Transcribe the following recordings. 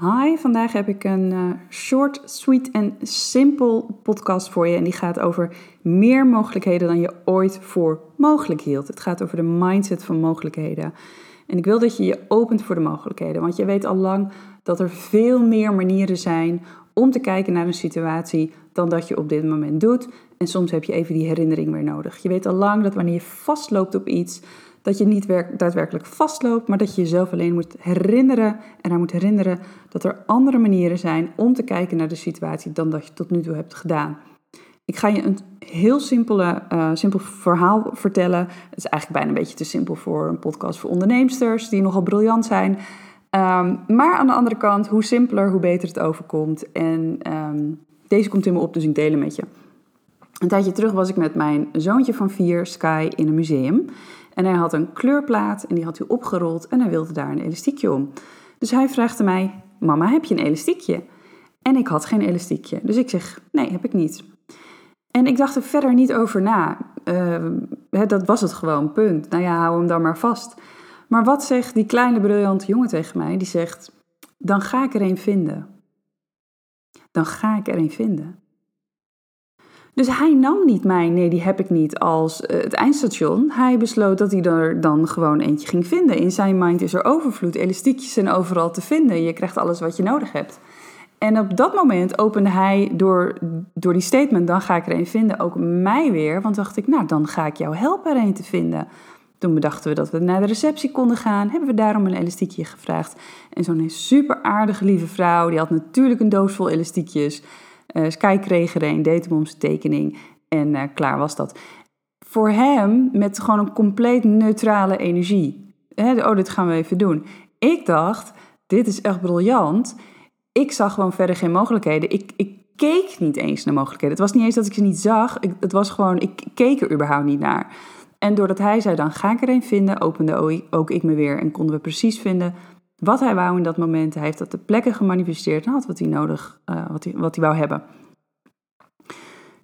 Hi, vandaag heb ik een uh, short, sweet en simpel podcast voor je. En die gaat over meer mogelijkheden dan je ooit voor mogelijk hield. Het gaat over de mindset van mogelijkheden. En ik wil dat je je opent voor de mogelijkheden. Want je weet al lang dat er veel meer manieren zijn om te kijken naar een situatie dan dat je op dit moment doet. En soms heb je even die herinnering weer nodig. Je weet al lang dat wanneer je vastloopt op iets, dat je niet daadwerkelijk vastloopt, maar dat je jezelf alleen moet herinneren en hij moet herinneren dat er andere manieren zijn om te kijken naar de situatie dan dat je tot nu toe hebt gedaan. Ik ga je een heel simpele, uh, simpel verhaal vertellen. Het is eigenlijk bijna een beetje te simpel voor een podcast voor onderneemsters die nogal briljant zijn. Um, maar aan de andere kant, hoe simpeler, hoe beter het overkomt. En um, deze komt in me op, dus ik deel met je. Een tijdje terug was ik met mijn zoontje van vier, Sky, in een museum. En hij had een kleurplaat en die had hij opgerold en hij wilde daar een elastiekje om. Dus hij vraagde mij, mama, heb je een elastiekje? En ik had geen elastiekje. Dus ik zeg, nee, heb ik niet. En ik dacht er verder niet over na. Uh, dat was het gewoon, punt. Nou ja, hou hem dan maar vast. Maar wat zegt die kleine briljante jongen tegen mij? Die zegt, dan ga ik er een vinden. Dan ga ik er een vinden. Dus hij nam niet mij, nee, die heb ik niet, als uh, het eindstation. Hij besloot dat hij er dan gewoon eentje ging vinden. In zijn mind is er overvloed, elastiekjes zijn overal te vinden. Je krijgt alles wat je nodig hebt. En op dat moment opende hij door, door die statement, dan ga ik er een vinden, ook mij weer. Want dacht ik, nou, dan ga ik jou helpen er een te vinden. Toen bedachten we dat we naar de receptie konden gaan. Hebben we daarom een elastiekje gevraagd. En zo'n super aardige lieve vrouw, die had natuurlijk een doos vol elastiekjes. Uh, Sky kreeg er een, deed hem om tekening en uh, klaar was dat. Voor hem met gewoon een compleet neutrale energie. Oh, dit gaan we even doen. Ik dacht, dit is echt briljant. Ik zag gewoon verder geen mogelijkheden. Ik, ik keek niet eens naar mogelijkheden. Het was niet eens dat ik ze niet zag. Ik, het was gewoon, ik keek er überhaupt niet naar. En doordat hij zei, dan ga ik er een vinden, opende ook ik me weer en konden we precies vinden wat hij wou in dat moment. Hij heeft dat de plekken gemanifesteerd had wat hij nodig, uh, wat, hij, wat hij wou hebben.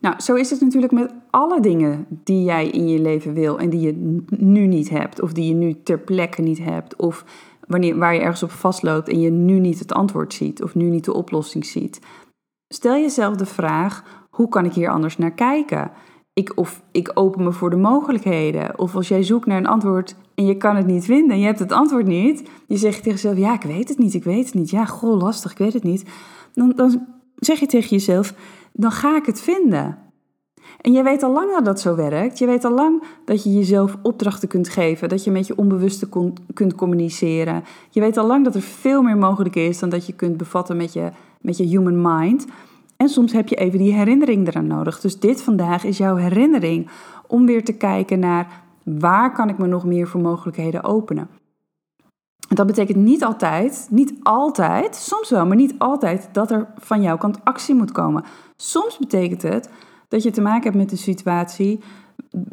Nou, zo is het natuurlijk met alle dingen die jij in je leven wil en die je nu niet hebt, of die je nu ter plekke niet hebt, of wanneer, waar je ergens op vastloopt en je nu niet het antwoord ziet, of nu niet de oplossing ziet. Stel jezelf de vraag: hoe kan ik hier anders naar kijken? ik, of ik open me voor de mogelijkheden. Of als jij zoekt naar een antwoord en je kan het niet vinden en je hebt het antwoord niet, je zegt tegen jezelf: Ja, ik weet het niet, ik weet het niet. Ja, goh, lastig, ik weet het niet. Dan, dan zeg je tegen jezelf: Dan ga ik het vinden. En je weet al lang dat dat zo werkt. Je weet al lang dat je jezelf opdrachten kunt geven, dat je met je onbewuste kunt communiceren. Je weet al lang dat er veel meer mogelijk is dan dat je kunt bevatten met je, met je human mind. En soms heb je even die herinnering eraan nodig. Dus dit vandaag is jouw herinnering om weer te kijken naar waar kan ik me nog meer voor mogelijkheden openen. Dat betekent niet altijd, niet altijd, soms wel, maar niet altijd dat er van jouw kant actie moet komen. Soms betekent het dat je te maken hebt met een situatie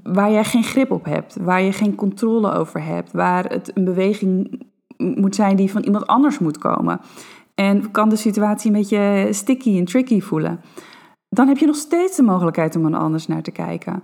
waar jij geen grip op hebt, waar je geen controle over hebt, waar het een beweging moet zijn die van iemand anders moet komen. En kan de situatie een beetje sticky en tricky voelen. Dan heb je nog steeds de mogelijkheid om er anders naar te kijken.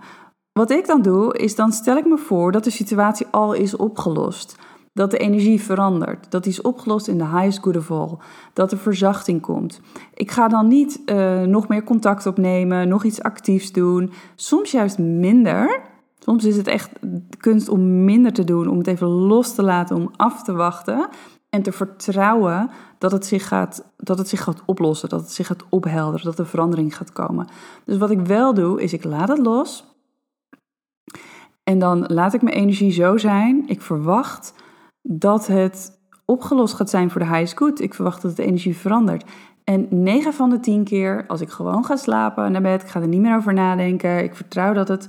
Wat ik dan doe, is dan stel ik me voor dat de situatie al is opgelost. Dat de energie verandert. Dat die is opgelost in de highest good of all. Dat er verzachting komt. Ik ga dan niet uh, nog meer contact opnemen, nog iets actiefs doen. Soms juist minder. Soms is het echt kunst om minder te doen, om het even los te laten, om af te wachten. En te vertrouwen dat het, zich gaat, dat het zich gaat oplossen, dat het zich gaat ophelderen, dat er verandering gaat komen. Dus wat ik wel doe, is ik laat het los. En dan laat ik mijn energie zo zijn. Ik verwacht dat het opgelost gaat zijn voor de highest good. Ik verwacht dat de energie verandert. En 9 van de 10 keer, als ik gewoon ga slapen naar bed, ik ga er niet meer over nadenken. Ik vertrouw dat het,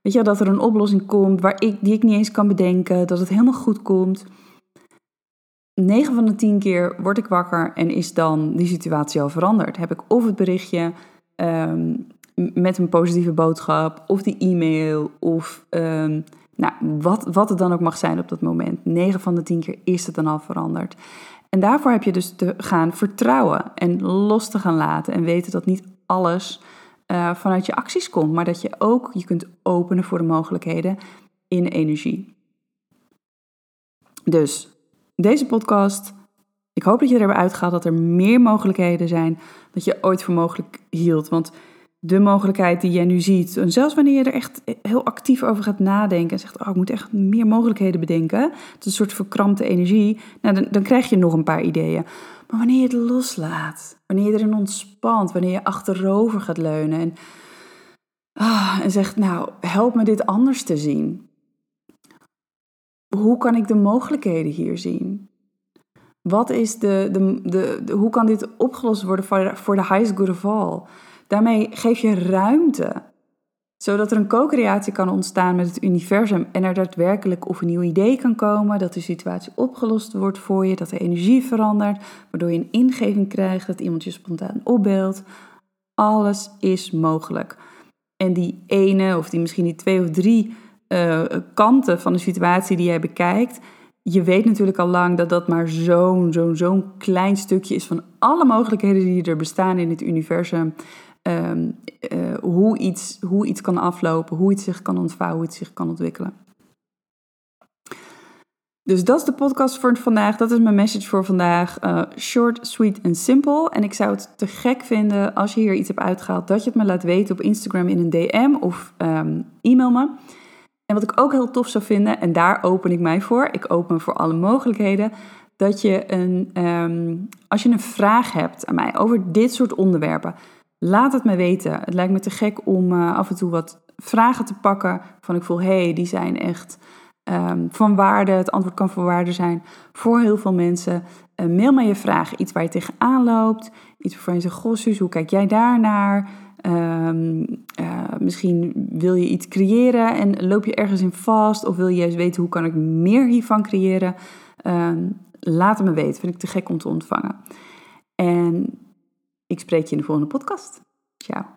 weet je, dat er een oplossing komt waar ik, die ik niet eens kan bedenken, dat het helemaal goed komt. 9 van de 10 keer word ik wakker en is dan die situatie al veranderd. Heb ik of het berichtje ehm, met een positieve boodschap, of die e-mail, of um, nou, wat, wat het dan ook mag zijn op dat moment. 9 van de 10 keer is het dan al veranderd. En daarvoor heb je dus te gaan vertrouwen en los te gaan laten en weten dat niet alles uh, vanuit je acties komt, maar dat je ook je kunt openen voor de mogelijkheden in energie. Dus deze podcast Ik hoop dat je er hebben uitgehaald dat er meer mogelijkheden zijn dat je ooit voor mogelijk hield. Want de mogelijkheid die jij nu ziet, en zelfs wanneer je er echt heel actief over gaat nadenken en zegt, oh, ik moet echt meer mogelijkheden bedenken, het is een soort verkrampte energie, nou, dan, dan krijg je nog een paar ideeën. Maar wanneer je het loslaat, wanneer je erin ontspant, wanneer je achterover gaat leunen en, ah, en zegt, nou, help me dit anders te zien. Hoe kan ik de mogelijkheden hier zien? Wat is de, de, de, hoe kan dit opgelost worden voor, voor de highest good of all? Daarmee geef je ruimte, zodat er een co-creatie kan ontstaan met het universum en er daadwerkelijk of een nieuw idee kan komen, dat de situatie opgelost wordt voor je, dat de energie verandert, waardoor je een ingeving krijgt, dat iemand je spontaan opbeeldt. Alles is mogelijk. En die ene, of die misschien die twee of drie uh, kanten van de situatie die jij bekijkt, je weet natuurlijk al lang dat dat maar zo'n zo'n zo'n klein stukje is van alle mogelijkheden die er bestaan in het universum. Ehm, eh, hoe, iets, hoe iets kan aflopen, hoe iets zich kan ontvouwen, hoe het zich kan ontwikkelen. Dus dat is de podcast voor vandaag. Dat is mijn message voor vandaag. Uh, short, sweet en simple. En ik zou het te gek vinden als je hier iets hebt uitgehaald, dat je het me laat weten op Instagram in een DM of um, e-mail me. En wat ik ook heel tof zou vinden, en daar open ik mij voor, ik open voor alle mogelijkheden, dat je een, um, als je een vraag hebt aan mij over dit soort onderwerpen, laat het me weten. Het lijkt me te gek om uh, af en toe wat vragen te pakken van ik voel, hé, hey, die zijn echt um, van waarde. Het antwoord kan van waarde zijn voor heel veel mensen. Uh, mail me je vragen, iets waar je tegenaan loopt, iets waarvan je zegt, goh Suus, hoe kijk jij daarnaar? Um, misschien wil je iets creëren en loop je ergens in vast of wil je juist weten hoe kan ik meer hiervan creëren. Um, laat het me weten, vind ik te gek om te ontvangen. En ik spreek je in de volgende podcast. Ciao.